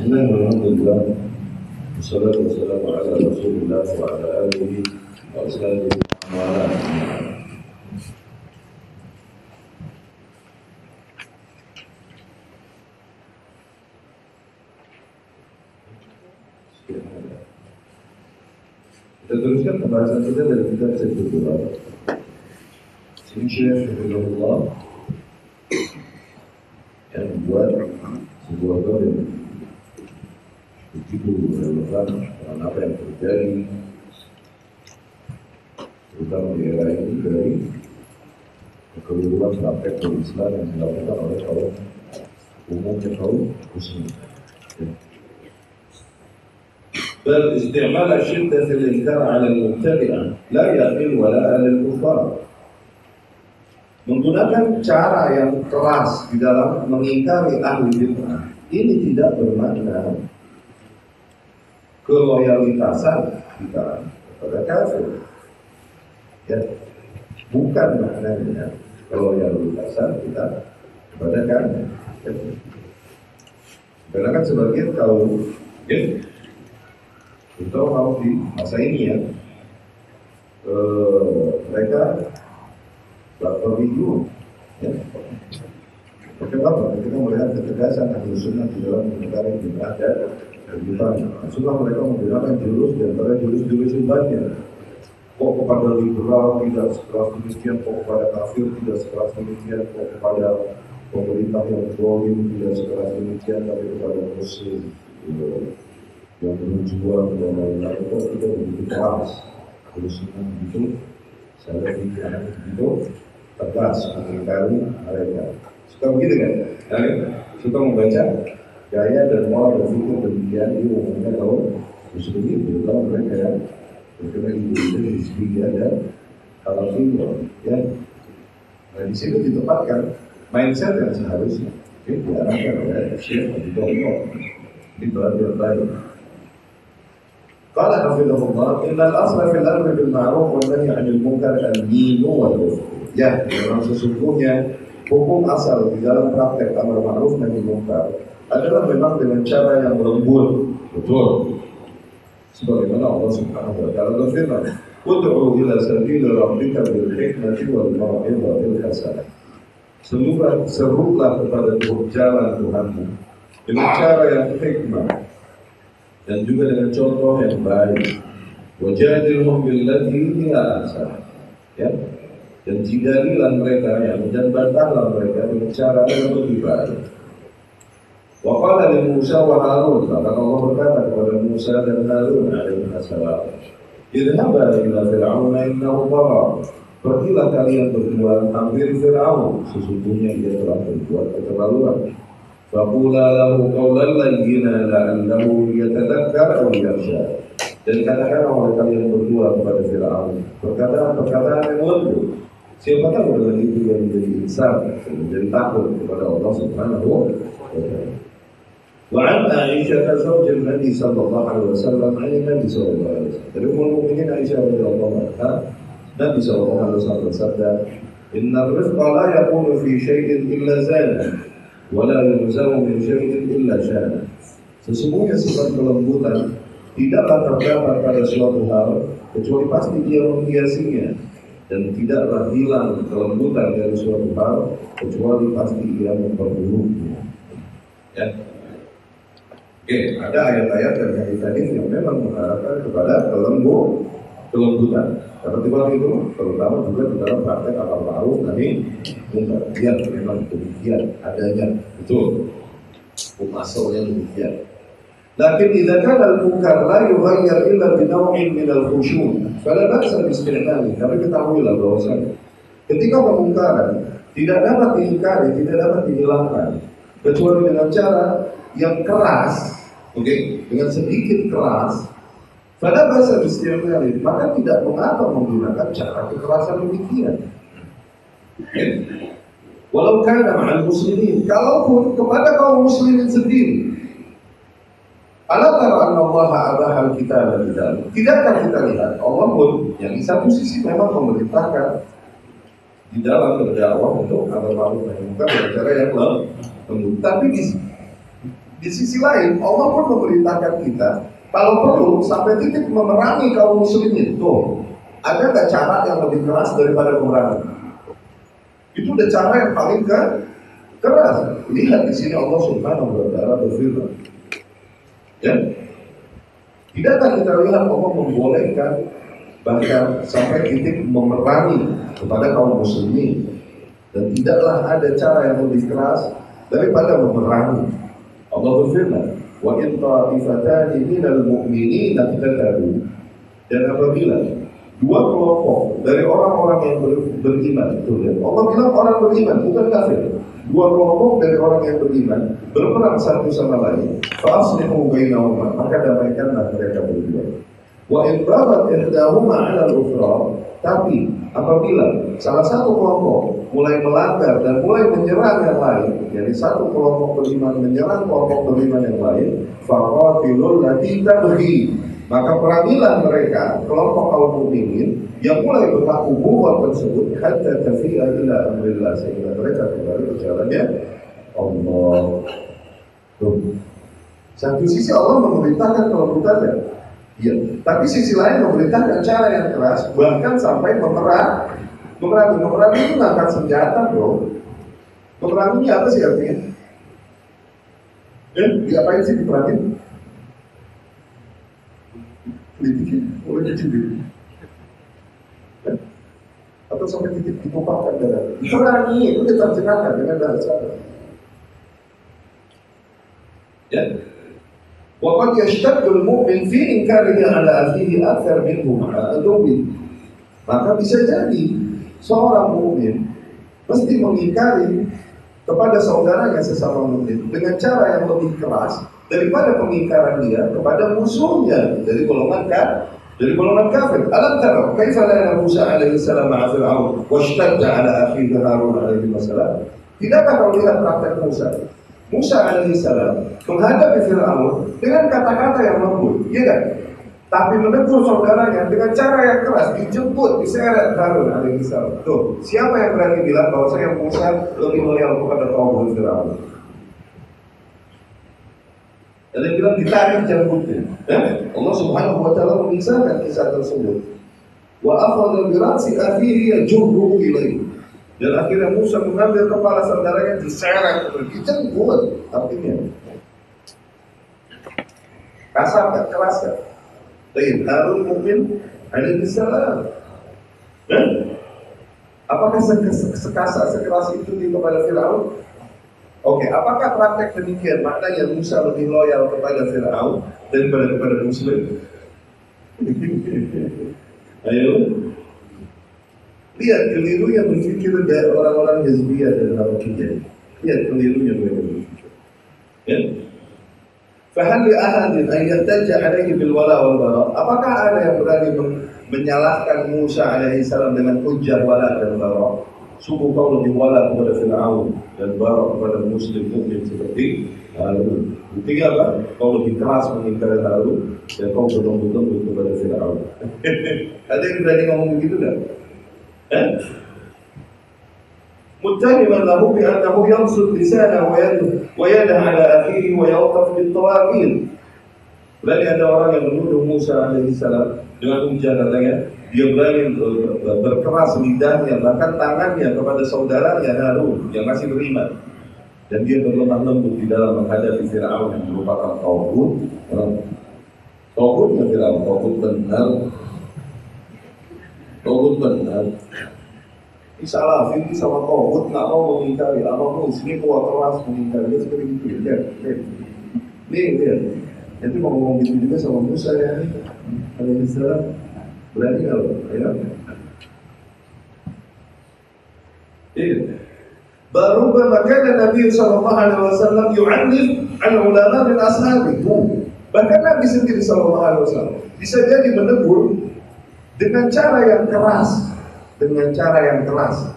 الله والحمد لله والصلاة والسلام على رسول الله وعلى آله وأصحابه والاه Kita teruskan pembahasan kita dari kitab Sayyidul Quran. Sini Syekh Hafizahullah relevan dengan apa yang terjadi terutama di era ini dari kekeluaran praktek Islam yang dilakukan oleh kaum umumnya kaum muslim. بل استعمال شدة الإنكار على المبتدئة لا يقل ولا للكفار menggunakan cara yang keras di dalam mengingkari ahli bid'ah ini tidak bermakna keloyalitasan kita kepada kafir ya bukan maknanya keloyalitasan kita kepada kafir ya. karena kan sebagian kaum ya, kita mau di masa ini ya eh, mereka berreview ya Oke apa? Ketika melihat ketegasan ahli di dalam mengingkari bid'ah dan kehidupan, sudah mereka menggunakan jurus di antara jurus-jurus banyak. Kok kepada liberal tidak sekeras demikian, kok kepada kafir tidak sekeras demikian, kok kepada pemerintah yang zalim tidak sekeras demikian, tapi kepada muslim yang berjuang dan lain-lain itu tidak begitu keras terus begitu saya tidak begitu tegas mengingkari mereka suka begitu kan? Suka membaca gaya dan moral berpikir demikian itu umumnya tahu justru itu kalau mereka ya berkenaan ibu itu di sini ada kalau itu ya nah di sini ditempatkan mindset yang seharusnya oke diarahkan oleh Syekh Abu Dawud di bagian baik قال حفظه الله إن الأصل في الأمر بالمعروف والنهي عن المنكر الدين والكفر. Ya, memang sesungguhnya hukum asal di dalam praktek amar ma'ruf nahi munkar adalah memang dengan cara yang lembut, betul. Sebagaimana Allah Subhanahu wa taala berfirman, "Ud'u ila sabil rabbika bil hikmati wal mau'izatil hasanah." Semoga serulah kepada jalan Tuhanmu dengan cara yang hikmah dan juga dengan contoh yang baik. Wajadilhum billati hiya ahsan. Ya. Dan jidalilah mereka yang dan bantahlah mereka dengan cara yang lebih baik. Wa qala li Musa wa Harun, maka Allah berkata kepada Musa dan Harun alaihi salam, "Idhaba ila Fir'aun innahu tagha." Pergilah kalian berdua hampir Fir'aun, sesungguhnya dia telah berbuat keterlaluan. Faqula lahu qawlan layyina la'allahu yatadhakkar aw yakhsha. Dan katakanlah oleh kalian berdua kepada Firaun perkataan-perkataan yang lembut. Siapa tahu dengan itu yang menjadi insan, menjadi takut kepada Allah Subhanahu wa taala. وعن عائشة زوج النبي صلى الله عليه وسلم عن النبي صلى الله عليه وسلم. Dari Ummul Mukminin Aisyah radhiyallahu anha, Nabi sallallahu alaihi wasallam bersabda, "Inna rizqa la yakunu fi syai'in illa zana." wala yunzamu min syai'in illa syana. Sesungguhnya sifat kelembutan tidaklah terdapat pada suatu hal kecuali pasti dia menghiasinya dan tidaklah hilang kelembutan dari suatu hal kecuali pasti dia memperburuknya. Ya. Oke, ada ayat-ayat dan hadis-hadis yang memang mengarahkan kepada kelembut, kelembutan. Seperti waktu itu, terutama juga di dalam praktek amal ma'ruf nahi munkar. Ya, memang demikian adanya. Betul. Hukum asalnya demikian. Kana al-munkar la yughayyar illa bi naw'in min al-khushu' fala ba'sa bi isti'mali. Tapi ketahuilah bahwasanya ketika kemungkaran tidak dapat diingkari, tidak dapat dihilangkan kecuali dengan cara yang keras, okay? dengan sedikit keras, pada bahasa istimewa maka tidak mengapa menggunakan cara kekerasan demikian. Walau kana ma'al muslimin, kalaupun kepada kaum muslimin sendiri. Ala tara anna Allah abahal kita dan tidak. Tidakkah kita lihat Allah pun yang di satu sisi memang memerintahkan di dalam berdakwah untuk munkar dengan cara yang lembut. Tapi di di sisi lain Allah pun memerintahkan kita kalau perlu sampai titik memerangi kaum muslimin. Tuh, ada nggak cara yang lebih keras daripada memerangi? Itu udah cara yang paling ke keras. Lihat di sini Allah Subhanahu wa taala berfirman. Ya. Tidakkah kita lihat Allah membolehkan bahkan sampai titik memerangi kepada kaum muslimin dan tidaklah ada cara yang lebih keras daripada memerangi. Allah berfirman, "Wa in ta'ifatani minal mu'minina iqtatalu." Dan apabila dua kelompok dari orang-orang yang ber, beriman, itu ya. Allah bilang orang beriman, bukan kafir. Dua kelompok dari orang yang beriman berperang satu sama lain. Fa'aslihu bainahuma, maka damaikanlah mereka berdua. Wa in barat ihdahuma 'ala al-ukhra, tapi apabila salah satu kelompok mulai melanggar dan mulai menyerang yang lain, jadi satu kelompok beriman menyerang kelompok beriman yang lain, faqatilul lati tabghi. Maka perangilah mereka kelompok kaum mukminin yang mulai berlaku buat tersebut hatta tafi'a ila amrillah sehingga mereka kembali ke jalannya Allah. Tuh. Satu sisi Allah memerintahkan kelembutannya, Iya. Tapi sisi lain memerintahkan cara yang keras, bahkan sampai memerang. Memerangi, memerangi itu ngangkat senjata, bro. Memerangi apa sih artinya? Eh, diapain sih diperangin? Politikin, oleh sendiri. Eh? Atau sampai titik ditumpahkan darah. Memerangi itu diterjemahkan dengan bahasa. Ya, وقد يشتد المؤmin fi inkarihi ala akhihi akthar minhu adubi. Maka bisa jadi seorang mukmin mesti mengingkari kepada saudaranya sesama mukmin dengan cara yang lebih keras daripada pengingkaran dia kepada musuhnya dari golongan kan dari golongan kafir. Alam tara kaifa lana Musa alaihi salam ma'a Fir'aun wa ishtadda ala akhihi Harun alaihi salam. Tidakkah kau lihat praktek Musa? Musa alaihissalam menghadapi Fir'aun dengan kata-kata yang lembut, iya kan? Tapi menegur saudaranya dengan cara yang keras, dijemput, diseret Harun alaihissalam. Tuh, siapa yang berani bilang bahwa saya Musa lebih loyal kepada kaum Fir'aun? Dan dia bilang ditarik jambutnya. Eh? Allah Subhanahu wa taala mengisahkan kisah tersebut. Wa akhadha bi ra'si akhihi yajurruhu ilayhi. Dan akhirnya Musa mengambil kepala saudaranya diseret, dijemput artinya. Kasar kan, keras kan? Baik, Harun mungkin alaihi salam. Eh? Apakah sekasar sekeras itu di kepada Firaun? Oke, apakah praktek demikian maknanya Musa lebih loyal kepada Firaun daripada kepada Muslim? Ayo, Lihat keliru yang berpikir dari orang-orang Hizbiyah dan Harakiyah. Lihat kelirunya mereka berpikir. Ya. Fahal li ahadin an yahtajja alaihi bil wala wal bara? Apakah ada yang berani menyalahkan Musa alaihi salam dengan hujjah wala dan bara? Sungguh kau lebih wala kepada Fir'aun dan bara kepada muslim mukmin seperti Harun. Buktinya apa? Kau lebih keras mengingkari Harun dan kau berlembut-lembut kepada Fir'aun. ada yang berani ngomong begitu enggak? متهما له بأنه ينصب لسانه ويده ويده على أخيه ويوقف بالطواغيت Berarti ada orang yang menuduh Musa alaihissalam dengan ujian katanya dia berani berkeras lidahnya bahkan tangannya kepada saudaranya Harun yang masih beriman dan dia berlemah lembut di dalam menghadapi Fir'aun yang merupakan tauhid tauhidnya Fir'aun tauhid benar Tauhid benar. Ini salah, ini sama tauhid nggak mau mengingkari. Apa muslim kuat keras mengingkari seperti itu. Ya, nih, lihat. Nanti mau ngomong gitu juga sama Musa ya. Kalau misalnya berani kalau ya. Baru bahkan Nabi Sallallahu Alaihi Wasallam yu'anif al ulama min ashabi. Bahkan Nabi sendiri Sallallahu Alaihi Wasallam bisa jadi menegur dengan cara yang keras, dengan cara yang keras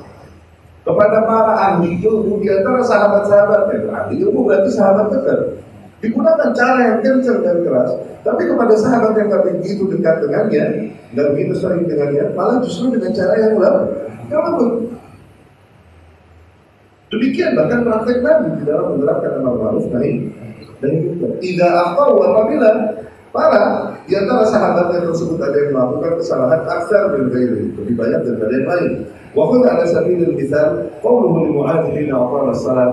kepada para ahli ilmu di antara sahabat-sahabatnya. Ahli ilmu berarti sahabat dekat. Digunakan cara yang kencang dan keras, tapi kepada sahabat yang tidak begitu dekat dengannya, tidak begitu sering dengannya, malah justru dengan cara yang lembut. Demikian bahkan praktek Nabi di dalam menerapkan amal ma'ruf nahi dari munkar. Tidak apa apabila para di antara sahabatnya tersebut ada yang melakukan kesalahan aksar dan gairi lebih banyak daripada yang lain. Waktu ada sabilul misal, qawluhu li Mu'adz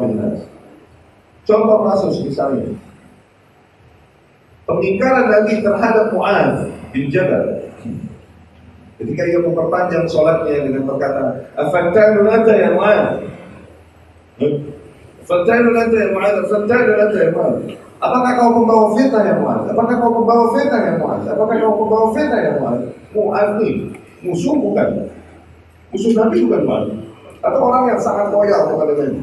bin nas. Contoh kasus misalnya, pengingkaran Nabi terhadap Mu'adz bin Jabal Ketika ia memperpanjang sholatnya dengan perkataan, "Afattanun anta ya Mu'adz?" Afattanun anta ya Mu'adz? Afattanun anta ya Mu'adz? Apakah kau pembawa fitnah ya Mu'adz? Apakah kau pembawa fitnah ya Mu'adz? Apakah kau pembawa fitnah ya Mu'adz? Mu'adz ini musuh bukan? Musuh Nabi bukan Mu'adz? Atau orang yang sangat loyal kepada Nabi?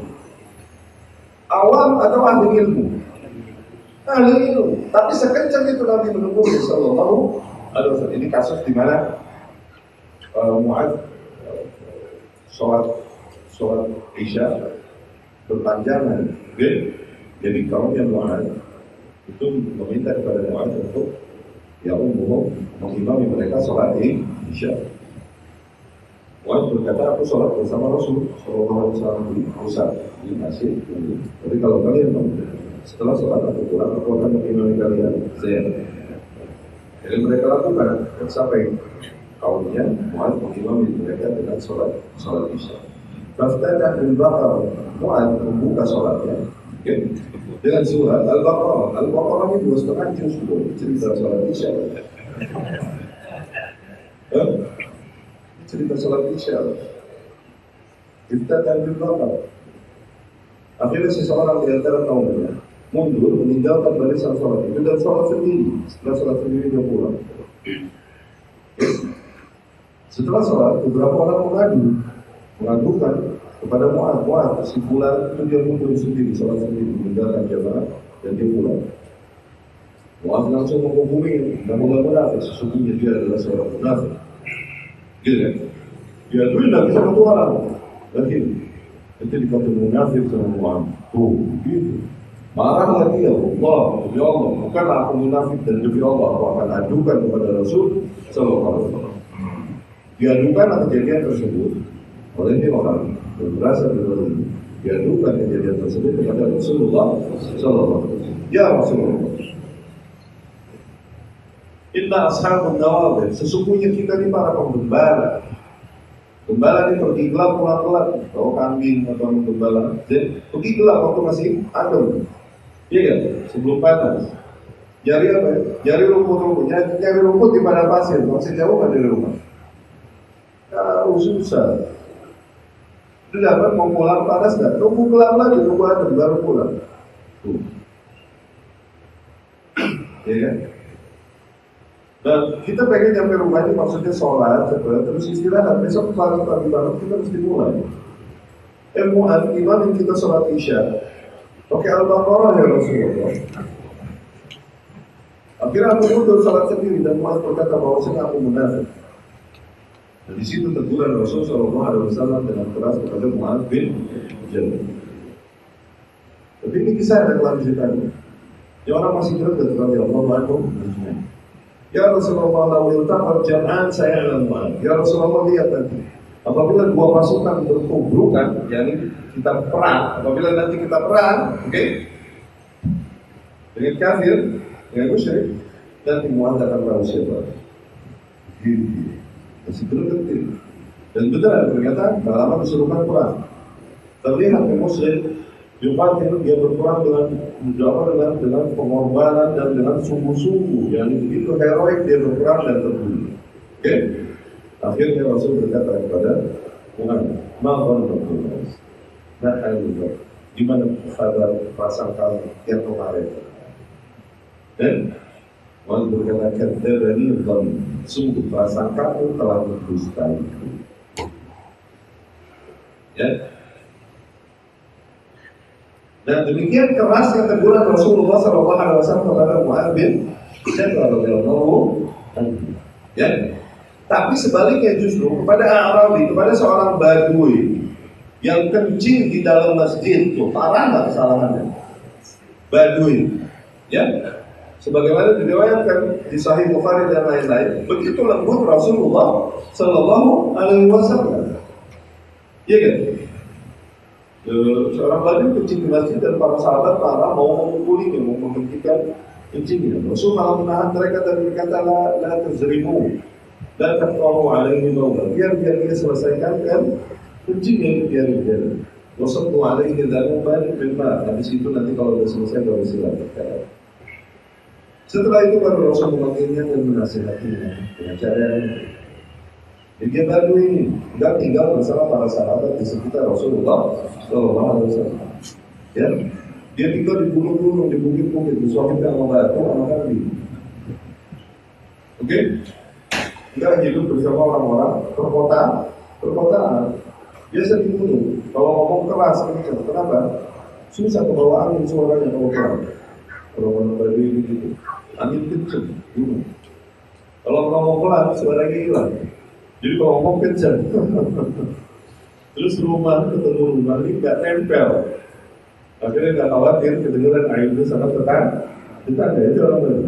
Awam atau ahli ilmu? Ahli ilmu. Tapi sekencang itu Nabi menunggu Sallallahu Alaihi Wasallam. Ini kasus di mana uh, Mu'ad uh, sholat sholat isya berpanjangan okay? jadi kaumnya Mu'ad itu meminta kepada Mu'ad untuk ya umum mengimami mereka sholat isya. Mu'ad berkata aku sholat bersama Rasul Sallallahu Alaihi Wasallam di pusat di masjid tapi kalau kalian setelah sholat aku pulang aku akan mengimami kalian. Saya. Jadi mereka lakukan sampai kaumnya Mu'ad mengimami mereka dengan sholat sholat isya. Faftah bin Bakar Mu'ad membuka sholatnya okay. dengan surat Al-Baqarah. Al-Baqarah ini dua setengah juz cerita sholat isya. Eh? Cerita sholat isya. Faftah bin Bakar. Akhirnya seseorang di antara kaumnya mundur meninggalkan barisan sholat itu dan sholat sendiri. Setelah sholat sendiri dia pulang. Setelah sholat, beberapa orang mengadu, mengadukan kepada Mu'ad, Mu'ad, kesimpulan itu dia mundur sendiri, sholat sendiri, meninggalkan jamaah, dan dia pulang. Mu'ad langsung menghubungi, namun munafik, sesungguhnya dia adalah seorang munafik. Kan? Dia tuh tidak bisa satu orang. Lagi, itu dikatakan munafik sama Mu'ad. Tuh, gitu. Marah lagi ya Allah, demi Allah, bukan aku munafik dan demi Allah aku akan adukan kepada Rasul Sallallahu Alaihi Wasallam diadukan kejadian tersebut oleh orang yang berasal dari ini diadukan kejadian tersebut kepada Rasulullah Wasallam. Ya Rasulullah, Inna ashabun nawabir Sesungguhnya kita ini para pengembala Gembala ini pergi gelap pelan-pelan. Kalau kambing atau gembala Jadi pergi gelap waktu masih adem. Iya kan? Sebelum panas. Jari apa ya? Jari rumput-rumput. Jari rumput di padang pasir. Masih jauh kan dari rumah? Jauh susah Dapat mau pulang panas nggak? Tunggu gelap lagi, tunggu adem baru pulang Tuh Iya kan? Dan kita pengen nyampe rumah ini maksudnya sholat, terus istirahat. Besok pagi pagi banget kita mesti mulai. Eh muat gimana kita sholat isya? Oke al-baqarah ya Rasulullah. Akhirnya aku mundur sholat sendiri dan muat berkata bahwasanya aku munafik. Dan di situ teguran Rasul Shallallahu Alaihi Wasallam dengan keras kepada Mu'ad bin Jabal. Tapi ini kisah ada kelanjutannya. Ya orang masih berdebat kepada Allah Anhum Ya Rasulullah lawil taqat jam'an saya lemah. Ya Rasulullah lihat nanti. Apabila dua pasukan bertubrukan, yakni kita perang. Apabila nanti kita perang, oke? Okay? Dengan kafir, dengan musyrik, nanti Mu'ad akan tahu belum tentu. Dan benar ternyata lama keseluruhan perang. Terlihat muslim Yukatil dia berperang dengan menjawab dengan dengan pengorbanan dan dengan sungguh-sungguh yang begitu heroik dia berperang dan terbunuh. Oke, okay? akhirnya Rasul berkata kepada Muhammad, maafkan Rasulullah. Nah, gimana kabar perasaan kamu yang kemarin? Dan Muhammad berkata, "Kadzabani dan sungguh perasaan kamu telah mendustai." Ya, dan demikian kerasnya teguran Rasulullah SAW kepada Mu'ad bin Jabal radhiyallahu Ya. Tapi sebaliknya justru kepada Arabi, kepada seorang Badui yang kencing di dalam masjid itu parah nggak kesalahannya? Badui, ya. Sebagaimana diriwayatkan di Sahih Bukhari dan lain-lain, begitu lembut Rasulullah Shallallahu Alaihi Wasallam. Iya kan? seorang badui kencing di masjid dan para sahabat marah mau memukulinya, mau menghentikan kencingnya. Rasul malah menahan mereka dan berkata, la, la tazrimu, la taqtaru alaihi bawla. Biar biar dia selesaikan kan kencingnya biar biar. Wasattu alaihi dhanuban bima. Habis itu nanti kalau sudah selesai baru silakan. Setelah itu baru Rasul memanggilnya dan menasihatinya dengan cara yang dia baru ini nggak tinggal bersama para sahabat di sekitar Rasulullah Shallallahu Alaihi Wasallam. Ya, dia tinggal di gunung-gunung, di bukit-bukit, di suami sama batu, sama kambing. Oke? Nggak hidup bersama orang-orang perkota, perkotaan. Biasa di gunung. Kalau ngomong keras. Kenapa? Susah kebawa angin suaranya kalau keras. Kalau ngomong berdua gitu, angin kencang, gunung. Kalau ngomong pelan, suaranya hilang. Jadi kalau ngomong kencang. Terus rumah ketemu rumah ini nggak nempel. Akhirnya nggak khawatir kedengeran air itu sama tetangga. Tetangga itu orang baru.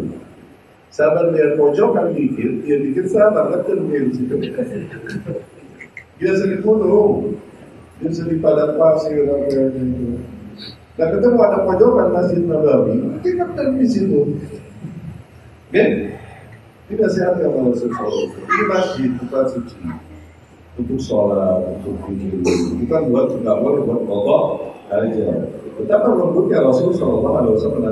Sahabat lihat pojokan dikit, dia dikit sahabat kan dia di situ. Dia sering gunung, dia sering pada pasir apa itu. Nah ketemu ada pojokan masjid Nabawi, dia kan di situ. Oke? Tidak sehat mau sesuatu. Ini masjid tempat suci untuk sholat, untuk pikir, bukan buat boleh buat Allah aja. Betapa lembutnya Rasul Shallallahu Alaihi Wasallam.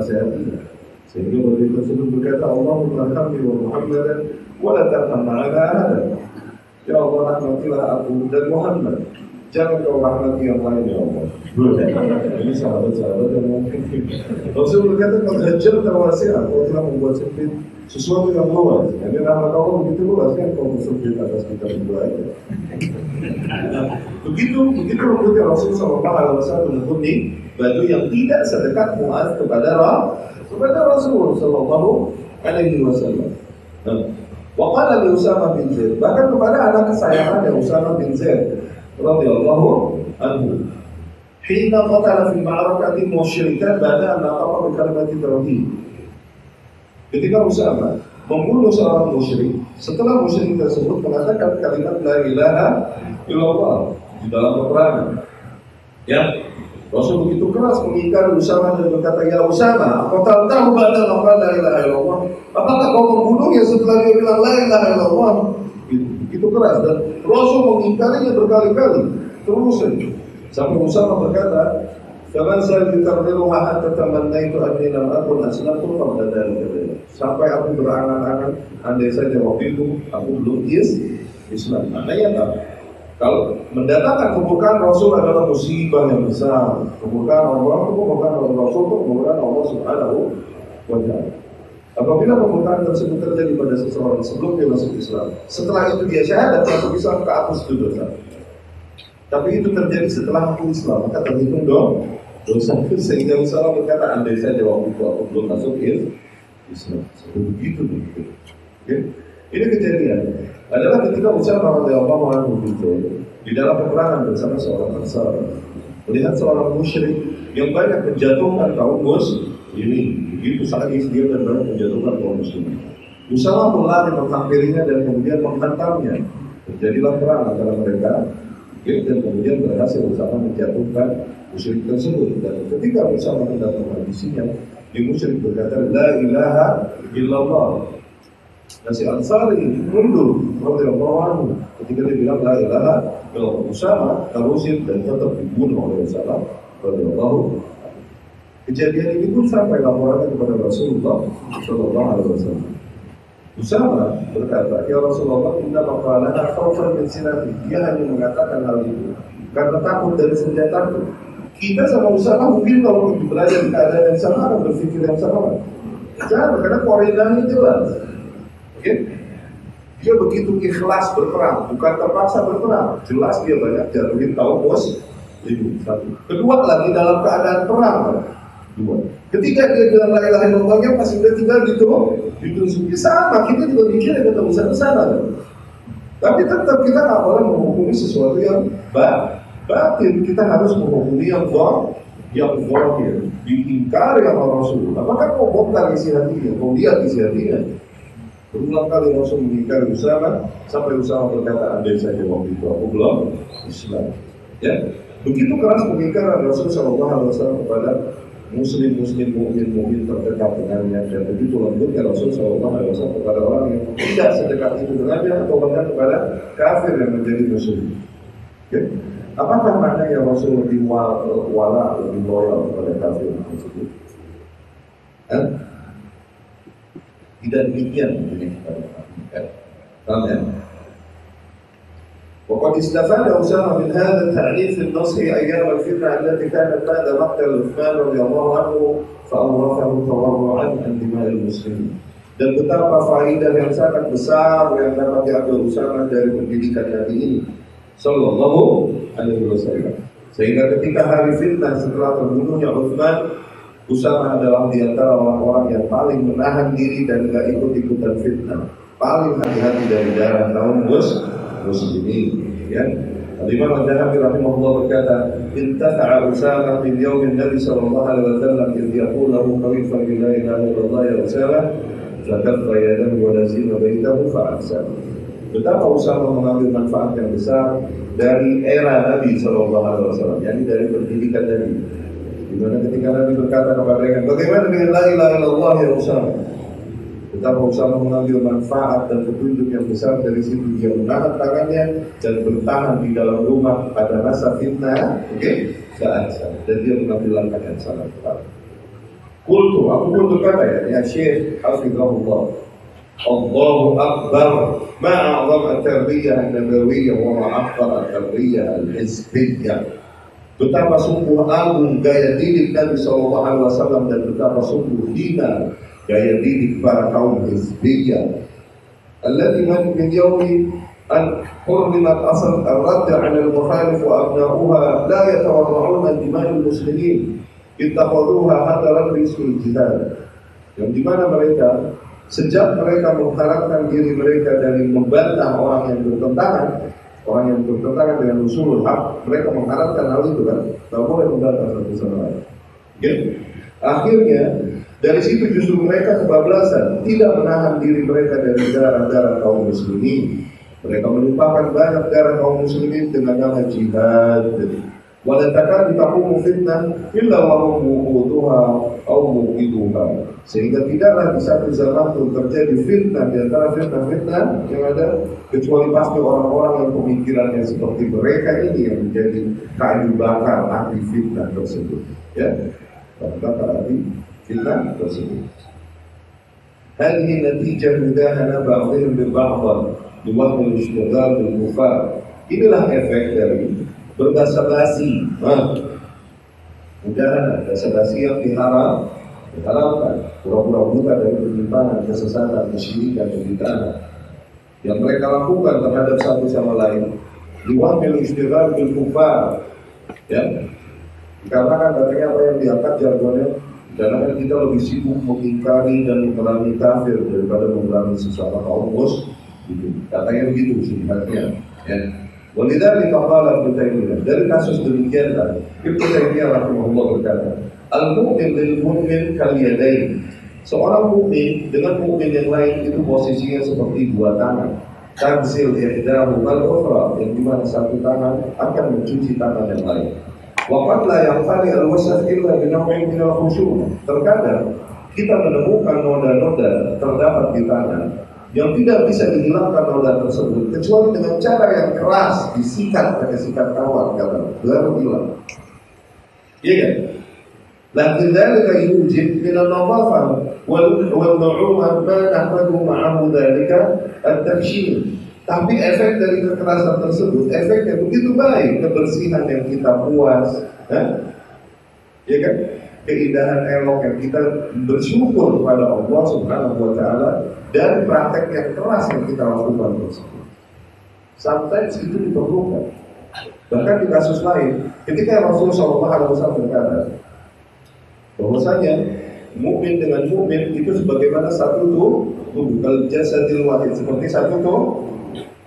Sehingga bagi tersebut berkata Allah merhamni wa Muhammadan wa la tarham ada. Ya Allah rahmatilah aku dan Muhammad. Jangan kau rahmati yang lain ya Allah. Ini sahabat-sahabat yang mungkin. Rasul berkata, "Kau hajar terwasiat, kau telah membuat sempit sesuatu yang luas. Jadi rahmat Allah begitu luas kan kau bersempit atas kita berdua itu. begitu begitu lembutnya Rasul Alaihi Wasallam menekuni baju yang tidak sedekat Muaz kepada kepada Rasul Shallallahu Alaihi Wasallam. Wakala li Usama bin Zaid bahkan kepada anak kesayangannya Usama bin Zaid radhiyallahu anhu. Qatala fi ma'rakatin musyrikan ba'da an nataqa bi kalimati tauhid. Ketika Usama membunuh seorang musyrik, setelah musyrik tersebut mengatakan kalimat la ilaha illallah di dalam peperangan. Ya, Rasul begitu keras mengingkari Usama dan berkata, Ya Usama, kau tahu nama la ilaha illallah? Apakah kau membunuhnya setelah dia bilang la ilaha illallah? Begitu keras dan Rasul mengingkarinya berkali-kali. Terus sampai Usama berkata, Kapan saya ditarbiruha hatta tamannaitu anni lam akun aslamtu qabla dhalika. Sampai aku berangan-angan andai saja waktu itu aku belum is Islam. Maknanya apa? Kalau mendatangkan kemurkaan Rasul adalah musibah yang besar. Kemurkaan Allah, kemurkaan Rasul, kemurkaan Allah Subhanahu wa Ta'ala. Apabila kemurkaan tersebut terjadi pada seseorang sebelum dia masuk Islam, setelah itu dia syahadat masuk Islam kehapus itu dosa. Tapi itu terjadi setelah aku Islam, maka terhitung dong dosa sehingga Rasulullah berkata andai saja waktu itu aku belum masuk Islam. Begitu begitu. Oke? Ini kejadian adalah ketika Usama radhiyallahu anhu itu di dalam peperangan bersama seorang Ansar melihat seorang musyrik yang banyak menjatuhkan kaum mus ini begitu sadis dia dan banyak menjatuhkan kaum muslimin. Usama pun lari menghampirinya dan kemudian menghantamnya. Terjadilah perang antara mereka dan kemudian berhasil Usama menjatuhkan musyrik tersebut. Dan ketika Usama mendapat kondisinya di musyrik berkata la ilaha illallah. Dan si Ansari mundur radhiyallahu anhu. Ketika dia bilang la ilaha illallah Usama terusin dan tetap dibunuh oleh Usama radhiyallahu Kejadian ini pun sampai laporannya kepada Rasulullah Shallallahu Alaihi Wasallam. Usama berkata, Ya Rasulullah, inna maqalana khawfan min sinati. Dia hanya mengatakan hal itu karena takut dari senjataku. Kita sama Usama mungkin kalau berada di keadaan yang sama akan berpikir yang sama. Jangan, karena koordinatnya jelas. Oke? Dia begitu ikhlas berperang, bukan terpaksa berperang. Jelas dia banyak jatuhin tahu bos. Itu. Kedua lagi dalam keadaan perang. Dua. Ketika dia bilang la ilaha illallahnya masih udah tinggal gitu, ditunjukin sama. Kita juga mikir ya ketemu sana sana. Tapi tetap kita nggak boleh menghukumi sesuatu yang batin. Kita harus menghukumi yang zahir, yang zahir. Diingkari sama Rasul. Apakah mau bongkar isi hatinya? Mau lihat isi hatinya? Berulang kali Rasul mengingkari Usama sampai Usama berkata andai saja waktu itu aku belum Islam. Ya, begitu keras pengingkaran Rasul Wasallam kepada muslim-muslim mukmin-mukmin terdekat dengannya dan begitu lembutnya Rasul Shallallahu Alaihi Wasallam kepada orang yang tidak sedekat itu dengannya atau bahkan kepada kafir yang menjadi musuh. Ya? Apakah maknanya Rasul lebih wala, lebih loyal kepada kafir tersebut? Eh? Tidak demikian ini kepada kafir. Paham ya? وقد استفاد أسامة من هذا التعريف في النصح أيام الفتنة التي كانت بعد مقتل عثمان رضي الله عنه فأورثه تورعا عن دماء المسلمين. Dan betapa faidah yang sangat besar yang dapat diambil Usama dari pendidikan Nabi ini Sallallahu Alaihi Wasallam. Sehingga ketika hari fitnah setelah terbunuhnya Uthman, Usama adalah di antara orang-orang yang paling menahan diri dan tidak ikut-ikutan fitnah. Paling hati-hati dari darah kaum mus muslimin. Ya. Al-Imam Al-Dhahabi rahimahullah berkata, "Intafa'a Usama min yawmin Nabi sallallahu alaihi wasallam idh yaqul lahu qawifan la ilaha illallah ya Usama, fakaffa yadahu wa lazima baitahu fa'ahsana." Betapa Usama mengambil manfaat yang besar dari era Nabi Shallallahu Alaihi Wasallam, yakni dari pendidikan Nabi. Di mana ketika Nabi berkata kepada mereka, bagaimana dengan la ilaha illallah ya Usama? kita mau sama mengambil manfaat dan petunjuk yang besar dari situ dia menahan tangannya dan bertahan di dalam rumah pada masa fitnah, oke, okay? dan dia mengambil langkah yang sangat tepat Kultu, aku pun berkata ya, ya Syekh, Hafizahullah, Allahu Akbar, ma'azam at-tarbiyah nabawiyah wa ma'akbar at-tarbiyah al-hizbiyah. Betapa sungguh agung gaya didik Nabi SAW dan betapa sungguh hina gaya didik para kaum hizbiyah. التي من يوم أن حرمت أصل الرد عن المخالف وأبناؤها لا يتورعون دماء المسلمين اتخذوها هدرا باسم الجهاد yang dimana mereka Sejak mereka mengharapkan diri mereka dari membantah orang yang bertentangan, orang yang bertentangan dengan usul hak, mereka mengharapkan hal itu kan, tak boleh membantah satu sama lain. Ya. Akhirnya dari situ justru mereka kebablasan, tidak menahan diri mereka dari darah-darah kaum muslimin. Mereka melupakan banyak darah kaum muslimin dengan nama jihad. Wala takadu taqumu fitnah illa wa hum wuquduha aw muqiduha. Sehingga tidaklah di satu zaman pun terjadi fitnah di antara fitnah-fitnah yang ada kecuali pasti orang-orang yang pemikirannya seperti mereka ini yang menjadi kayu bakar api fitnah tersebut. Ya, kayu bakar fitnah tersebut. هذه نتيجة مداهنة بعضهم ببعض بوهم الاشتغال بالكفار. Inilah efek dari berbasa-basi. Nah, udahlah basa-basi yang diharam, diharamkan. Pura-pura buta dari penyimpangan, kesesatan, kesyirikan, kebid'ahan yang mereka lakukan terhadap satu sama lain. Diwamil istighfar bil kufar. Ya. Dikarenakan katanya apa yang diangkat jargonnya Karena kita lebih sibuk mengingkari dan memerangi kafir daripada memerangi sesama kaum mus. Gitu. Katanya begitu sebenarnya. Ya. Walidari qala Ibnu Taimiyah dari kasus demikianlah Ibnu Taimiyah rahimahullah berkata, al-mu'min lil mu'min kal yadain. Seorang mukmin dengan mukmin yang lain itu posisinya seperti dua tangan. Tansil ihdahu kal ukhra yang di mana satu tangan akan mencuci tangan yang lain. Waqad la yaqtali al-wasaf illa bi naw'in min al-khusyu'. Terkadang kita menemukan noda-noda terdapat di tangan yang tidak bisa dihilangkan noda tersebut kecuali dengan cara yang keras disikat pakai sikat kawat kata baru hilang. Iya kan? Lakin dzalika yujib min an-nadhafah wal wal nu'umah ma nahmadu ma'ahu dzalika at-tabshir. Tapi efek dari kekerasan tersebut, efeknya begitu baik, kebersihan yang kita puas, ya kan? keindahan elok yang kita bersyukur kepada Allah Subhanahu wa taala dari praktek yang keras yang kita lakukan tersebut. Sometimes itu diperlukan. Bahkan di kasus lain, ketika Rasulullah SAW berkata bahwasanya mukmin dengan mukmin itu sebagaimana satu tubuh kalau jasadil wahid seperti satu tuh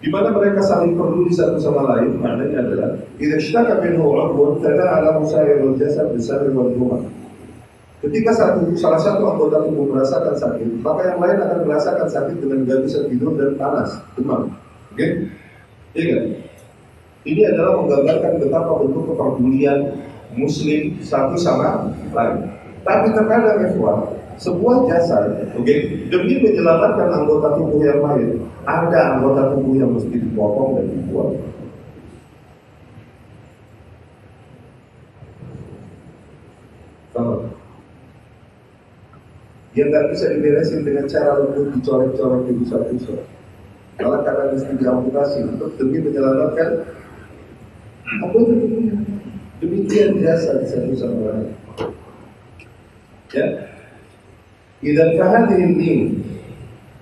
di mana mereka saling peduli satu sama lain maknanya adalah idza ishtaka minhu 'udwun tada'ala musayyirul jasad bisarri wal humah Ketika satu, salah satu anggota tubuh merasakan sakit, maka yang lain akan merasakan sakit dengan gak bisa tidur dan panas, demam. Oke? Okay? Iya kan? Ini adalah menggambarkan betapa bentuk kepedulian Muslim satu sama lain. Tapi terkadang ikhwan, sebuah jasa, oke, okay, demi menyelamatkan anggota tubuh yang lain, ada anggota tubuh yang mesti dipotong dan dibuang. Sama. Yang nggak bisa diberesin dengan cara lembut dicorek-corek di pusat-pusat. Kalau karena mesti diamputasi untuk demi menyelamatkan anggota tubuhnya. Demikian jasa satu sama lain. Ya. إذا فهذه اللين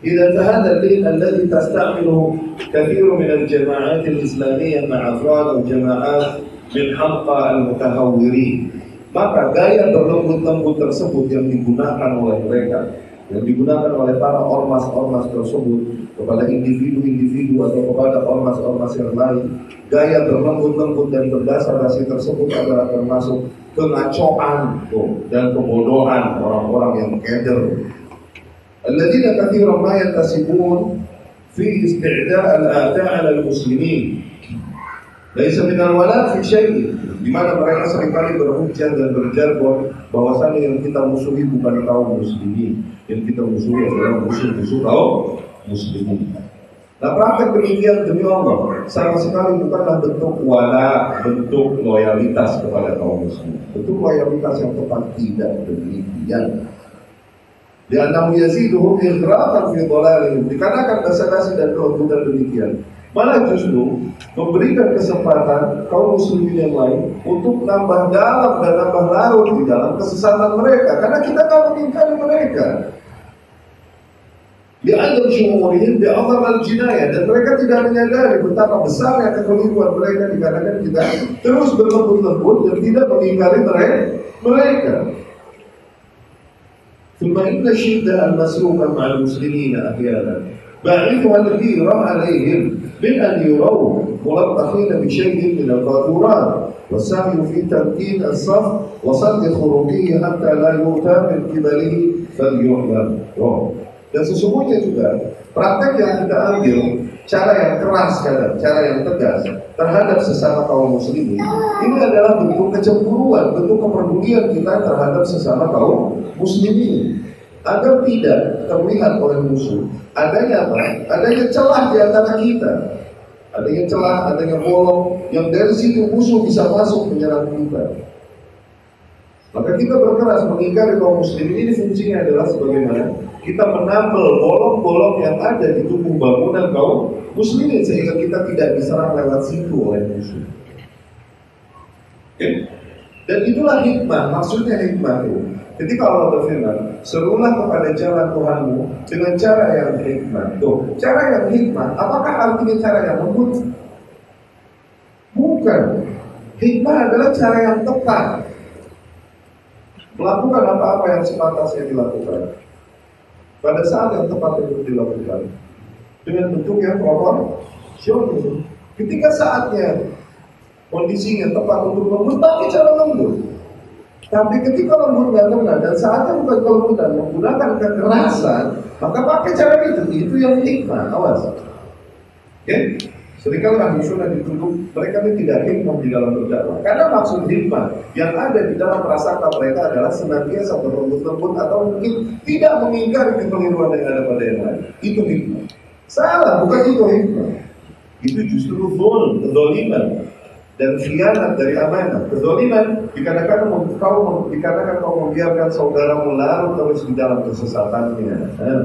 إذا فهذا اللين الذي تستعمله كثير من الجماعات الإسلامية مع أفراد أو جماعات من حلقة المتهورين. maka gaya berlembut-lembut tersebut yang digunakan oleh mereka yang digunakan oleh para ormas-ormas tersebut kepada individu-individu atau kepada ormas-ormas yang lain gaya berlembut-lembut dan berdasar-dasar tersebut adalah termasuk kengacauan dan kebodohan orang-orang yang keder. Alladzina katsiran ma yantasibun fi isti'da' al-a'da' 'ala al-muslimin. Laisa min al-wala fi syai' di mana mereka sering kali berhujah dan berjargon bahwasanya yang kita musuhi bukan kaum muslimin, yang kita musuhi adalah musuh-musuh kaum muslimin. Nah praktek demikian demi Allah sama sekali bukanlah bentuk wala, bentuk loyalitas kepada kaum muslim. Bentuk loyalitas yang tepat tidak demikian. Di anam yaziduhum igraqan fi dhalalihim. Dikarenakan basa-basi dan kelembutan demikian. Malah justru memberikan kesempatan kaum muslimin yang lain untuk nambah dalam dan nambah larut di dalam kesesatan mereka. Karena kita nggak mengingkari mereka. Diadam syumurihim bi'azam al-jinayah Dan mereka tidak menyadari betapa besarnya kekeliruan mereka Dikarenakan kita terus berlembut-lembut dan tidak mengingkari mereka ثم إن الشدة المسلوكة مع المسلمين أحيانا بعيثها الكثيرة عليهم من أن يروا ملطخين بشيء من القاذورات والسعي في تمكين الصف وصد خروجه حتى لا يؤتى من قبله فليعلم Dan sesungguhnya juga praktek yang kita ambil cara yang keras kadang, cara yang tegas terhadap sesama kaum muslimin ini adalah bentuk kecemburuan, bentuk kepedulian kita terhadap sesama kaum muslimin agar tidak terlihat oleh musuh adanya apa? Adanya celah di antara kita adanya celah, adanya bolong yang dari situ musuh bisa masuk menyerang kita maka kita berkeras mengingkari kaum muslimin ini fungsinya adalah sebagaimana kita menambal bolong-bolong yang ada di tubuh bangunan kaum muslimin sehingga kita tidak diserang lewat situ oleh musuh. Okay? Dan itulah hikmah, maksudnya hikmah itu. Ketika Allah berfirman, serulah kepada jalan Tuhanmu dengan cara yang hikmah. Tuh, cara yang hikmah, apakah artinya cara yang lembut? Bukan. Hikmah adalah cara yang tepat melakukan apa-apa yang sepantasnya dilakukan pada saat yang tepat untuk dilakukan dengan bentuk yang proporsional. Ketika saatnya kondisinya tepat untuk lembut, tapi cara lembut. Tapi ketika lembut nggak kena dan saatnya bukan kelembutan menggunakan kekerasan, maka pakai cara itu. Itu yang hikmah. Awas. Oke? Okay? Seringkali ahli sunnah dituduh mereka ini tidak hikmah di dalam berdakwah. Karena maksud hikmah yang ada di dalam prasangka mereka adalah senantiasa berlembut-lembut atau mungkin tidak mengingkari kekeliruan yang ada pada yang lain. Itu hikmah. Salah, bukan itu hikmah. Itu justru zul, kedoliman dan khianat dari amanah. Kedoliman dikarenakan kau dikarenakan kau membiarkan saudaramu larut terus di dalam kesesatannya. Nah,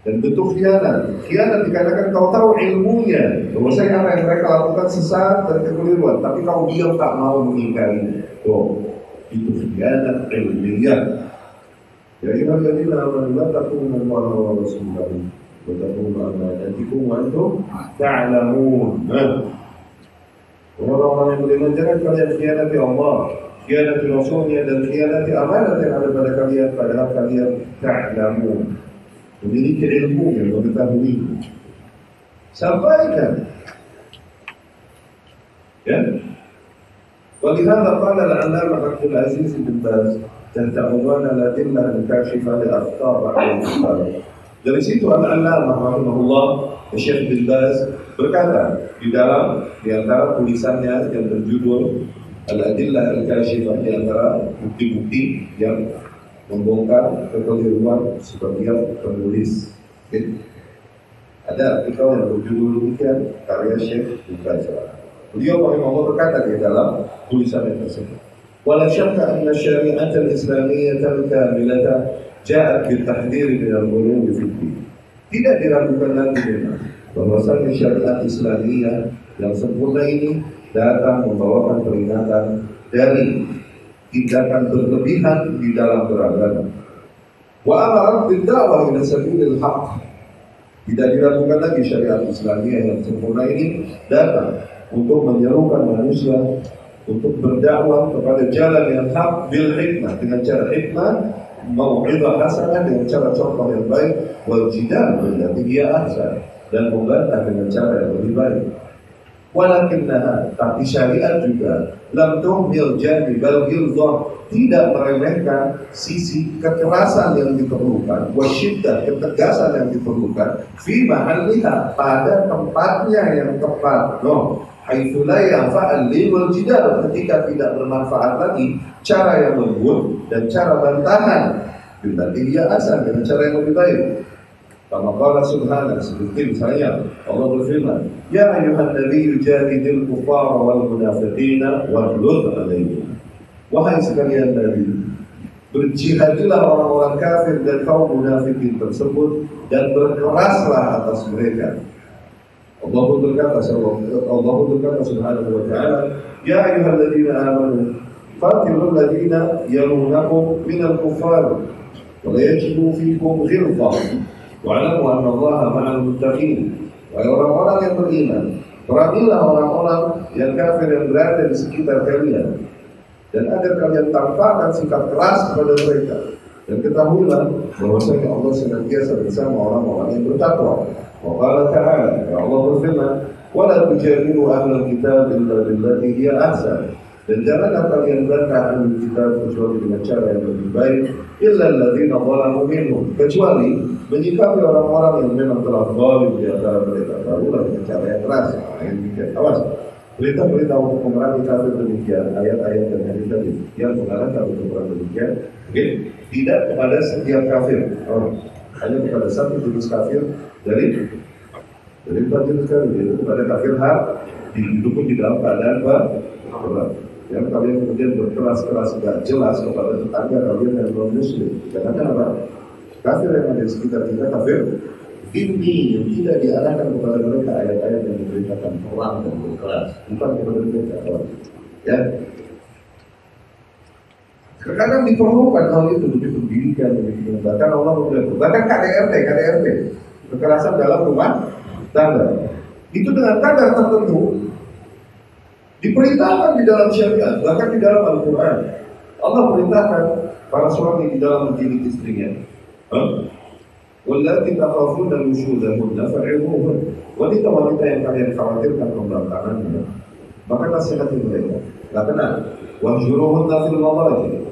dan bentuk khianat. Khianat dikarenakan kau tahu ilmunya, saya apa yang mereka lakukan sesat dan kekeliruan, tapi kau diam tak mau mengingkari. Tuh, itu khianat ilmiah. Ya ayyuhalladzina amanu la takunu Allah wa rasulahu wa takunu amanatikum wa antum ta'lamun. ونرى ما يقول من جرت على خيانة الله خيانة العصوم يدل الخيانة أمانة على الملكية فلا قليل تعلمون وذلك علمون وبتهويل سبايكا ولهذا قال العلامة عبد العزيز بن باز تنتهون أن تكشف الأخطار أهل الخلق Dari situ Al-Allamah rahimahullah Syekh bin Baz berkata di dalam di antara tulisannya yang berjudul Al-Adillah Al-Kashifah di antara bukti-bukti yang membongkar kekeliruan sebagian penulis. Okay. Ada artikel yang berjudul demikian karya Syekh bin Baz. Beliau rahimahullah berkata di dalam tulisannya tersebut. ولا شك أن الشريعة الإسلامية الكاملة ja'at bil tahdiri min al-ghuluw Tidak diragukan lagi memang bahwasanya syariat Islamiyah yang sempurna ini datang membawakan peringatan dari tindakan berlebihan di dalam beragama. Wa amarat bid da'wah ila sabilil haqq. Tidak diragukan lagi syariat Islamiyah yang sempurna ini datang untuk menyerukan manusia untuk berdakwah kepada jalan yang hak bil hikmah dengan cara hikmah mau'idhah hasanah dengan cara contoh yang baik wal jidal berarti dia ahsan dan membantah dengan cara yang lebih baik. Walakinnaha tapi syariat juga lam tuhmil jadi bal tidak meremehkan sisi kekerasan yang diperlukan wasyiddah ketegasan yang diperlukan fi mahalliha pada tempatnya yang tepat. No haitsu la yanfa'al wal jidal ketika tidak bermanfaat lagi cara yang lembut dan cara bantahan bila dia asal dengan cara yang lebih baik Kama qala subhanahu seperti misalnya Allah berfirman, "Ya ayuhan nabi jahidil kufara wal munafiqina waghlud alaihim." Wahai sekalian nabi, berjihadilah orang-orang kafir dan kaum munafikin tersebut dan berkeraslah atas mereka. Allah pun berkata Allah pun berkata subhanahu wa ta'ala Ya ayyuhalladzina amanu Fatilul ladzina yalunakum minal kufar Wa la yajidu fikum ghilfah Wa'alamu anna Allah ma'al muttaqin Wahai orang-orang yang beriman Perangilah orang-orang yang kafir yang berada di sekitar kalian Dan agar kalian tampakkan sikap keras kepada mereka dan ketahuilah bahwasanya Allah senantiasa bersama orang-orang yang bertakwa. Wabala ta'ala, ya Allah berfirman, Wala tujadilu kita kitab illa billati hiya ahsan." Dan janganlah kalian berkah ahlul kitab kecuali dengan cara yang lebih baik, illa alladzina zalamu minhum. Kecuali menyikapi orang-orang yang memang telah zalim di antara mereka, barulah dengan cara yang keras. Yang demikian. awas. Berita-berita untuk memerangi kafir demikian, ayat-ayat dan hadis tadi yang mengarahkan untuk perang demikian. Oke, okay? Tidak kepada setiap kafir. Oh, hanya kepada satu jenis kafir dari dari empat jenis kafir yaitu kepada kafir hak didukung di dalam keadaan perang yang kalian kemudian berkeras-keras tidak jelas kepada tetangga kalian yang non muslim. Karena apa? Kafir yang ada di sekitar kita kafir. Ini yang tidak diarahkan kepada mereka ayat-ayat yang memberitakan perang dan berkeras bukan kepada mereka ya Terkadang diperlukan hal itu demi pendidikan, demi bahkan Allah berkata, bahkan KDRT, KDRT, kekerasan dalam rumah tangga. Itu dengan kadar tertentu diperintahkan di dalam syariat, bahkan di dalam Al-Quran. Allah perintahkan para suami di dalam mendidik istrinya. Wallati takhafuna nusyuzahunna fa'iduhun. Wanita-wanita yang kalian khawatirkan pembangkangannya, maka nasihati mereka. Gak kenal. Wahjuruhunna fil mawajib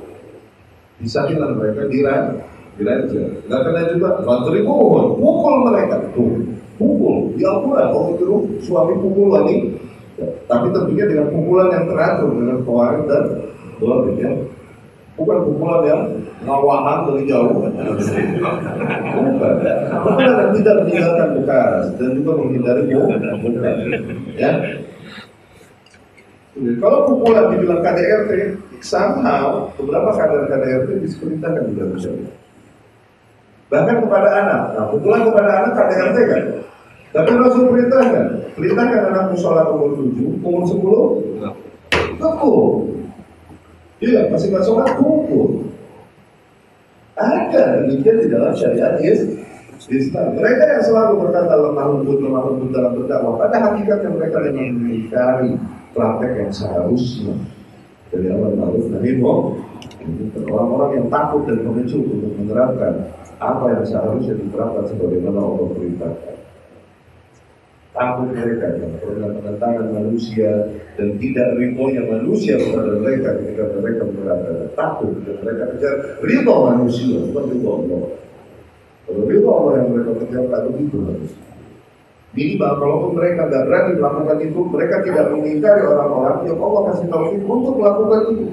Pisahilah mereka diran, diranja. Gak kena juga, fadribuhun, pukul mereka. Tuh, pukul. Di Al-Quran, Allah itu suami pukul lagi. Ya, tapi tentunya dengan pukulan yang teratur, dengan kawarin dan doa ya. Bukan pukulan yang ngawahan dari jauh. Bukan. Pukulan yang tidak meninggalkan bekas dan juga menghindari bukan. Ya. Kalau pukulan dibilang KDRT, somehow beberapa kader KDRT diperintahkan di dalam syariat. Bahkan kepada anak, nah pukulan kepada anak KDRT kan. Tapi Rasul perintahkan, perintahkan anak sholat umur 7, umur 10, pukul. Iya, masih nggak sholat, pukul. Ada demikian di dalam syariat Islam. Mereka yang selalu berkata lemah lembut, lemah lembut dalam berdakwah, pada hakikatnya mereka yang mengingkari praktek yang seharusnya dari awal ma'ruf nahi orang-orang yang takut dan pengecut untuk menerapkan apa yang seharusnya diterapkan sebagaimana Allah perintahkan takut mereka yang pernah penentangan manusia dan tidak ridhonya manusia kepada mereka ketika mereka berada takut dan mereka kejar ridho manusia bukan ridho Allah. Kalau itu Allah yang mereka kerjakan begitu harus. Minimal kalaupun mereka nggak berani melakukan itu, mereka tidak mengingkari orang-orang yang Allah kasih taufik untuk melakukan itu.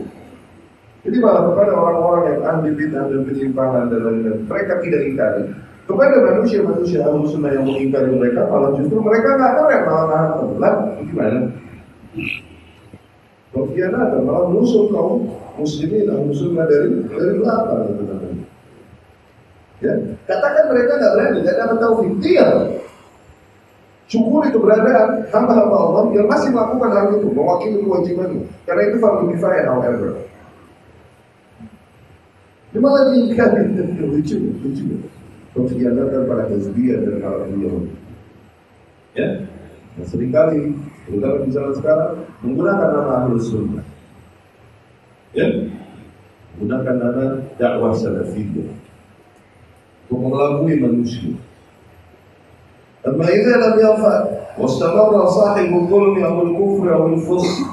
Jadi malah kepada orang-orang yang ahli bid'ah dan penyimpangan dan lain-lain, mereka tidak ingkari. Kepada manusia-manusia ahli sunnah yang mengingkari mereka, kalau justru mereka nggak keren malah nahan tenggelam, gimana? Pengkhianatan malah musuh kaum muslimin ahli sunnah dari dari belakang itu namanya. Ya, katakan mereka nggak berani, nggak dapat taufik, dia Syukuri keberadaan hamba-hamba Allah yang masih melakukan hal itu, mewakili kewajibannya. Karena itu fardu kifayah, however. Dia malah diingkari, lucu, lucu. Pengkhianatan pada hizbiyah dan hal yang Ya, nah, sering kali, terutama di zaman sekarang, menggunakan nama ahlus sunnah. Ya, menggunakan nama dakwah salafiyah untuk mengelabui manusia أما إذا لم يفعل واستمر صاحب الظلم أو الكفر أو الفسق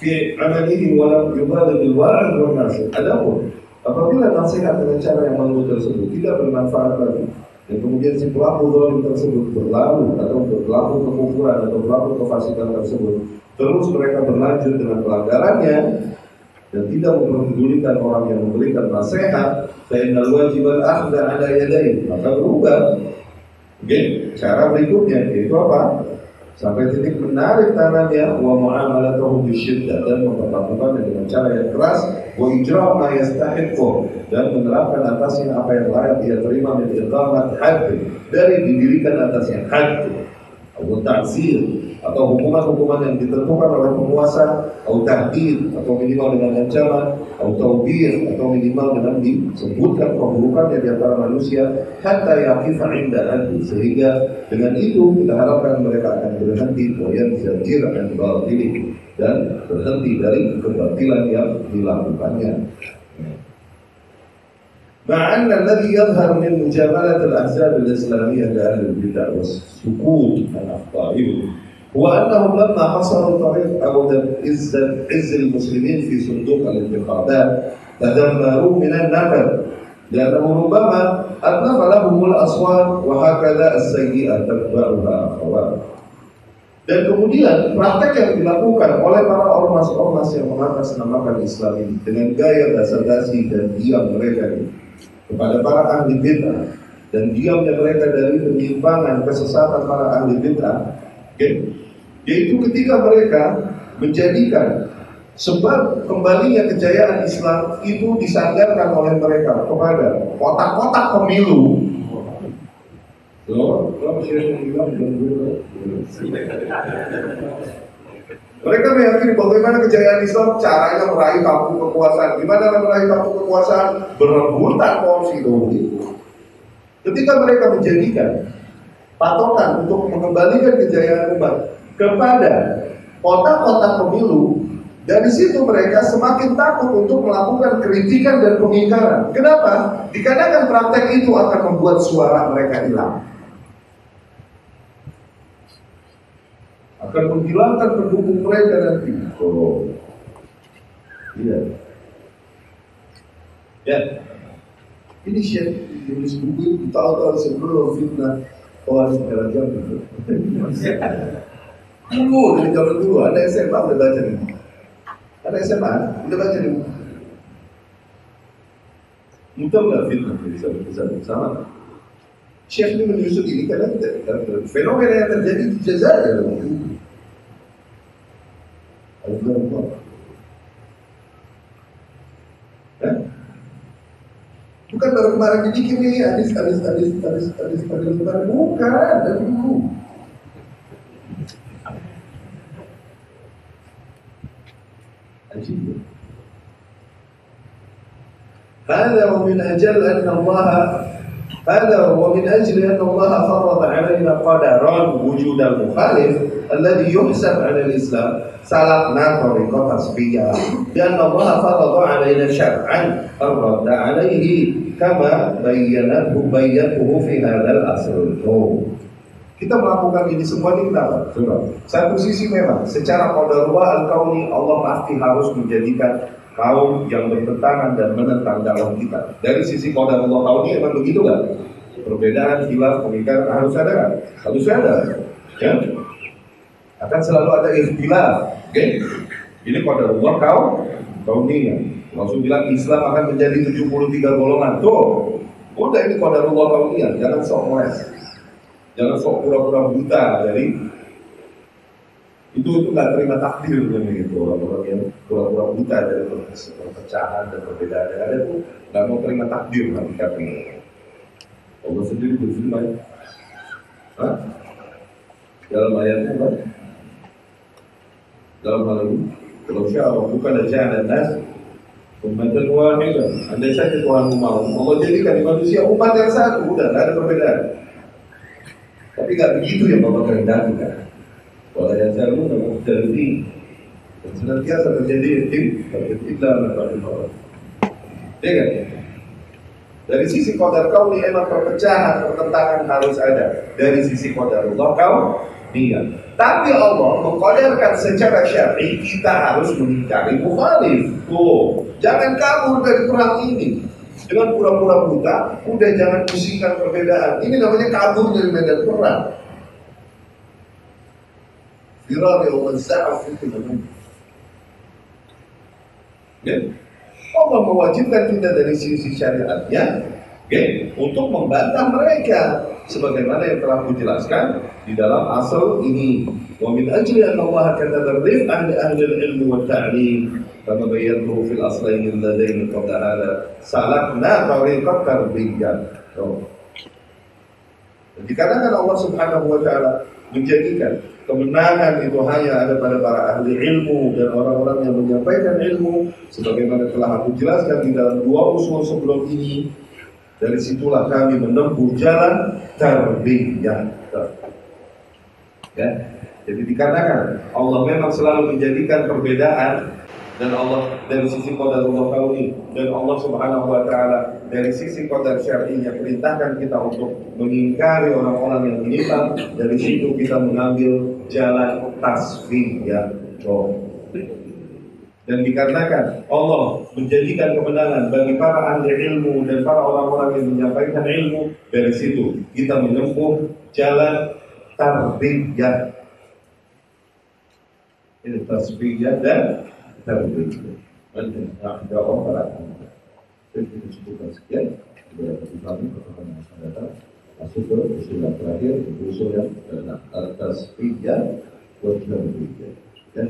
في عمله ولم يبالغ الواعظ والناصح adapun apabila nasihat dengan cara yang malu tersebut tidak bermanfaat lagi dan kemudian si pelaku zalim tersebut berlalu atau berlaku kekufuran atau berlaku kefasikan tersebut terus mereka berlanjut dengan pelanggarannya dan tidak memperdulikan orang yang memberikan nasihat fainal wajib al-akhdha ala yadayhi maka berubah Oke, cara berikutnya yaitu apa? Sampai titik menarik tangannya wa muamalatuhu bisyiddah dan memperlakukannya dengan cara yang keras wa ijra' ma yastahiqqu dan menerapkan atasnya apa yang layak dia terima min iqamat hadd dari didirikan atasnya hadd atau ta'zir atau hukuman-hukuman yang ditentukan oleh penguasa atau tahdid atau minimal dengan ancaman atau taubir atau minimal dengan disebutkan keburukannya di antara manusia hatta yaqifa inda anhu sehingga dengan itu kita harapkan mereka akan berhenti wayan zajir dan batili dan berhenti dari kebatilan yang dilakukannya مع أن الذي يظهر من مجاملة الأحزاب الإسلامية لأهل البدع والسكوت عن أخطائهم هو أنهم لما حصلوا طريق أو عز عز المسلمين في صندوق الانتخابات تذمروا من النكد لأنه ربما أتلف لهم الأصوات وهكذا السيئة تتبعها أخوات Dan kemudian praktek yang dilakukan oleh para ormas-ormas yang mengatasnamakan Islam ini dengan gaya basa-basi dan diam mereka ini kepada para ahli bid'ah dan diamnya mereka dari penyimpangan kesesatan para ahli bid'ah okay? yaitu ketika mereka menjadikan sebab kembalinya kejayaan Islam itu disandarkan oleh mereka kepada kotak-kotak pemilu mereka meyakini bagaimana kejayaan Islam caranya meraih kampung kekuasaan. Gimana meraih kampung kekuasaan? Berebutan porsi dulu. Ketika mereka menjadikan patokan untuk mengembalikan kejayaan umat kepada kota-kota pemilu, dari situ mereka semakin takut untuk melakukan kritikan dan pengingkaran. Kenapa? Dikarenakan praktek itu akan membuat suara mereka hilang. akan menghilangkan pendukung mereka nanti. Oh, iya. Ya, ini Syekh tulis buku itu tahu-tahu sebelum fitnah Khawarij Darajat itu. Dulu dari zaman dulu ada SMA udah baca nih. Ada SMA udah baca nih. Mudah nggak fitnah bisa sama. Syekh ini menyusut ini karena fenomena yang terjadi di Jazair Allah ya? Bukan baru kemarin dibikin nih kemarin bukan dari dulu. عجيب هذا ومن أجل أن الله هذا ومن أجل أن الله فرض علينا قدرا وجود المخالف الذي يحسب على الإسلام. سلكنا طريقة تصفية لأن الله فرض علينا شرعا الرد عليه كما بينته بينته في هذا الأصل Kita melakukan ini semua ini kenapa? Satu sisi memang secara qadarullah al-kauni Allah pasti harus menjadikan kaum yang bertentangan dan menentang dakwah kita. Dari sisi qadarullah kauni memang begitu kan? Perbedaan khilaf pemikiran harus ada, harus ada. Ya. Akan selalu ada ikhtilaf. Oke? Okay? Ini pada Allah kau kau ini Langsung bilang Islam akan menjadi 73 golongan. Tuh, udah ini pada Allah ini Jangan sok mes. Jangan sok pura-pura buta. Jadi itu itu nggak terima takdir namanya gitu. Orang-orang yang pura-pura buta dari perpecahan dan perbedaan yang ada itu nggak mau terima takdir hakikatnya Allah sendiri berfirman dalam ayatnya apa? dalam hal ini kalau sya'a bukan ada jalan nas. Ummatan wahidah andai saja Tuhan mau Allah jadikan manusia umat yang satu. Udah nggak ada perbedaan tapi nggak begitu yang Bapak kehendaki kan Wala yazaluna mukhtalifin dan senantiasa terjadi tim terjadilah masalah Ya kan? Dari sisi kodar kau ini emang perpecahan, pertentangan harus ada. Dari sisi kodar Allah kau niat. Tapi Allah mengkodarkan secara syar'i kita harus mengingkari mukhalif. Tuh, jangan kabur dari perang ini. Dengan pura-pura buta, udah jangan pusingkan perbedaan. Ini namanya kabur dari medan perang. Firar yang za'af itu namanya. Ya. Allah mewajibkan kita dari sisi syariatnya okay, untuk membantah mereka sebagaimana yang telah kujelaskan di dalam asal ini. Wa min ajli anna Allah kataba rif ahli ahli ilmi wa ta'lim. Kama bayyanahu fil aslain alladaini qabla hada salakna tariqat tarbiyyah so. dikarenakan Allah subhanahu wa ta'ala menjadikan kemenangan itu hanya ada pada para ahli ilmu dan orang-orang yang menyampaikan ilmu. Sebagaimana telah aku jelaskan di dalam dua usul sebelum ini dari situlah kami menempuh jalan tarbiyah ya jadi dikatakan Allah memang selalu menjadikan perbedaan dan Allah dari sisi qadar Allah kauni dan Allah Subhanahu wa taala dari sisi qadar syar'inya perintahkan kita untuk mengingkari orang-orang yang menyimpang dari situ kita mengambil jalan tasfiyah ya. oh. Dan dikarenakan Allah menjadikan kemenangan bagi para ahli ilmu dan para orang-orang yang menyampaikan ilmu. Dari situ kita menempuh jalan tarbiyah. Ini tasbiyah dan tarbiyah. Ada orang dan kita cukupkan sekian. Beberapa kami pertemuan akan datang. Masuk ke usul yang terakhir usul yang atas tiga buat dan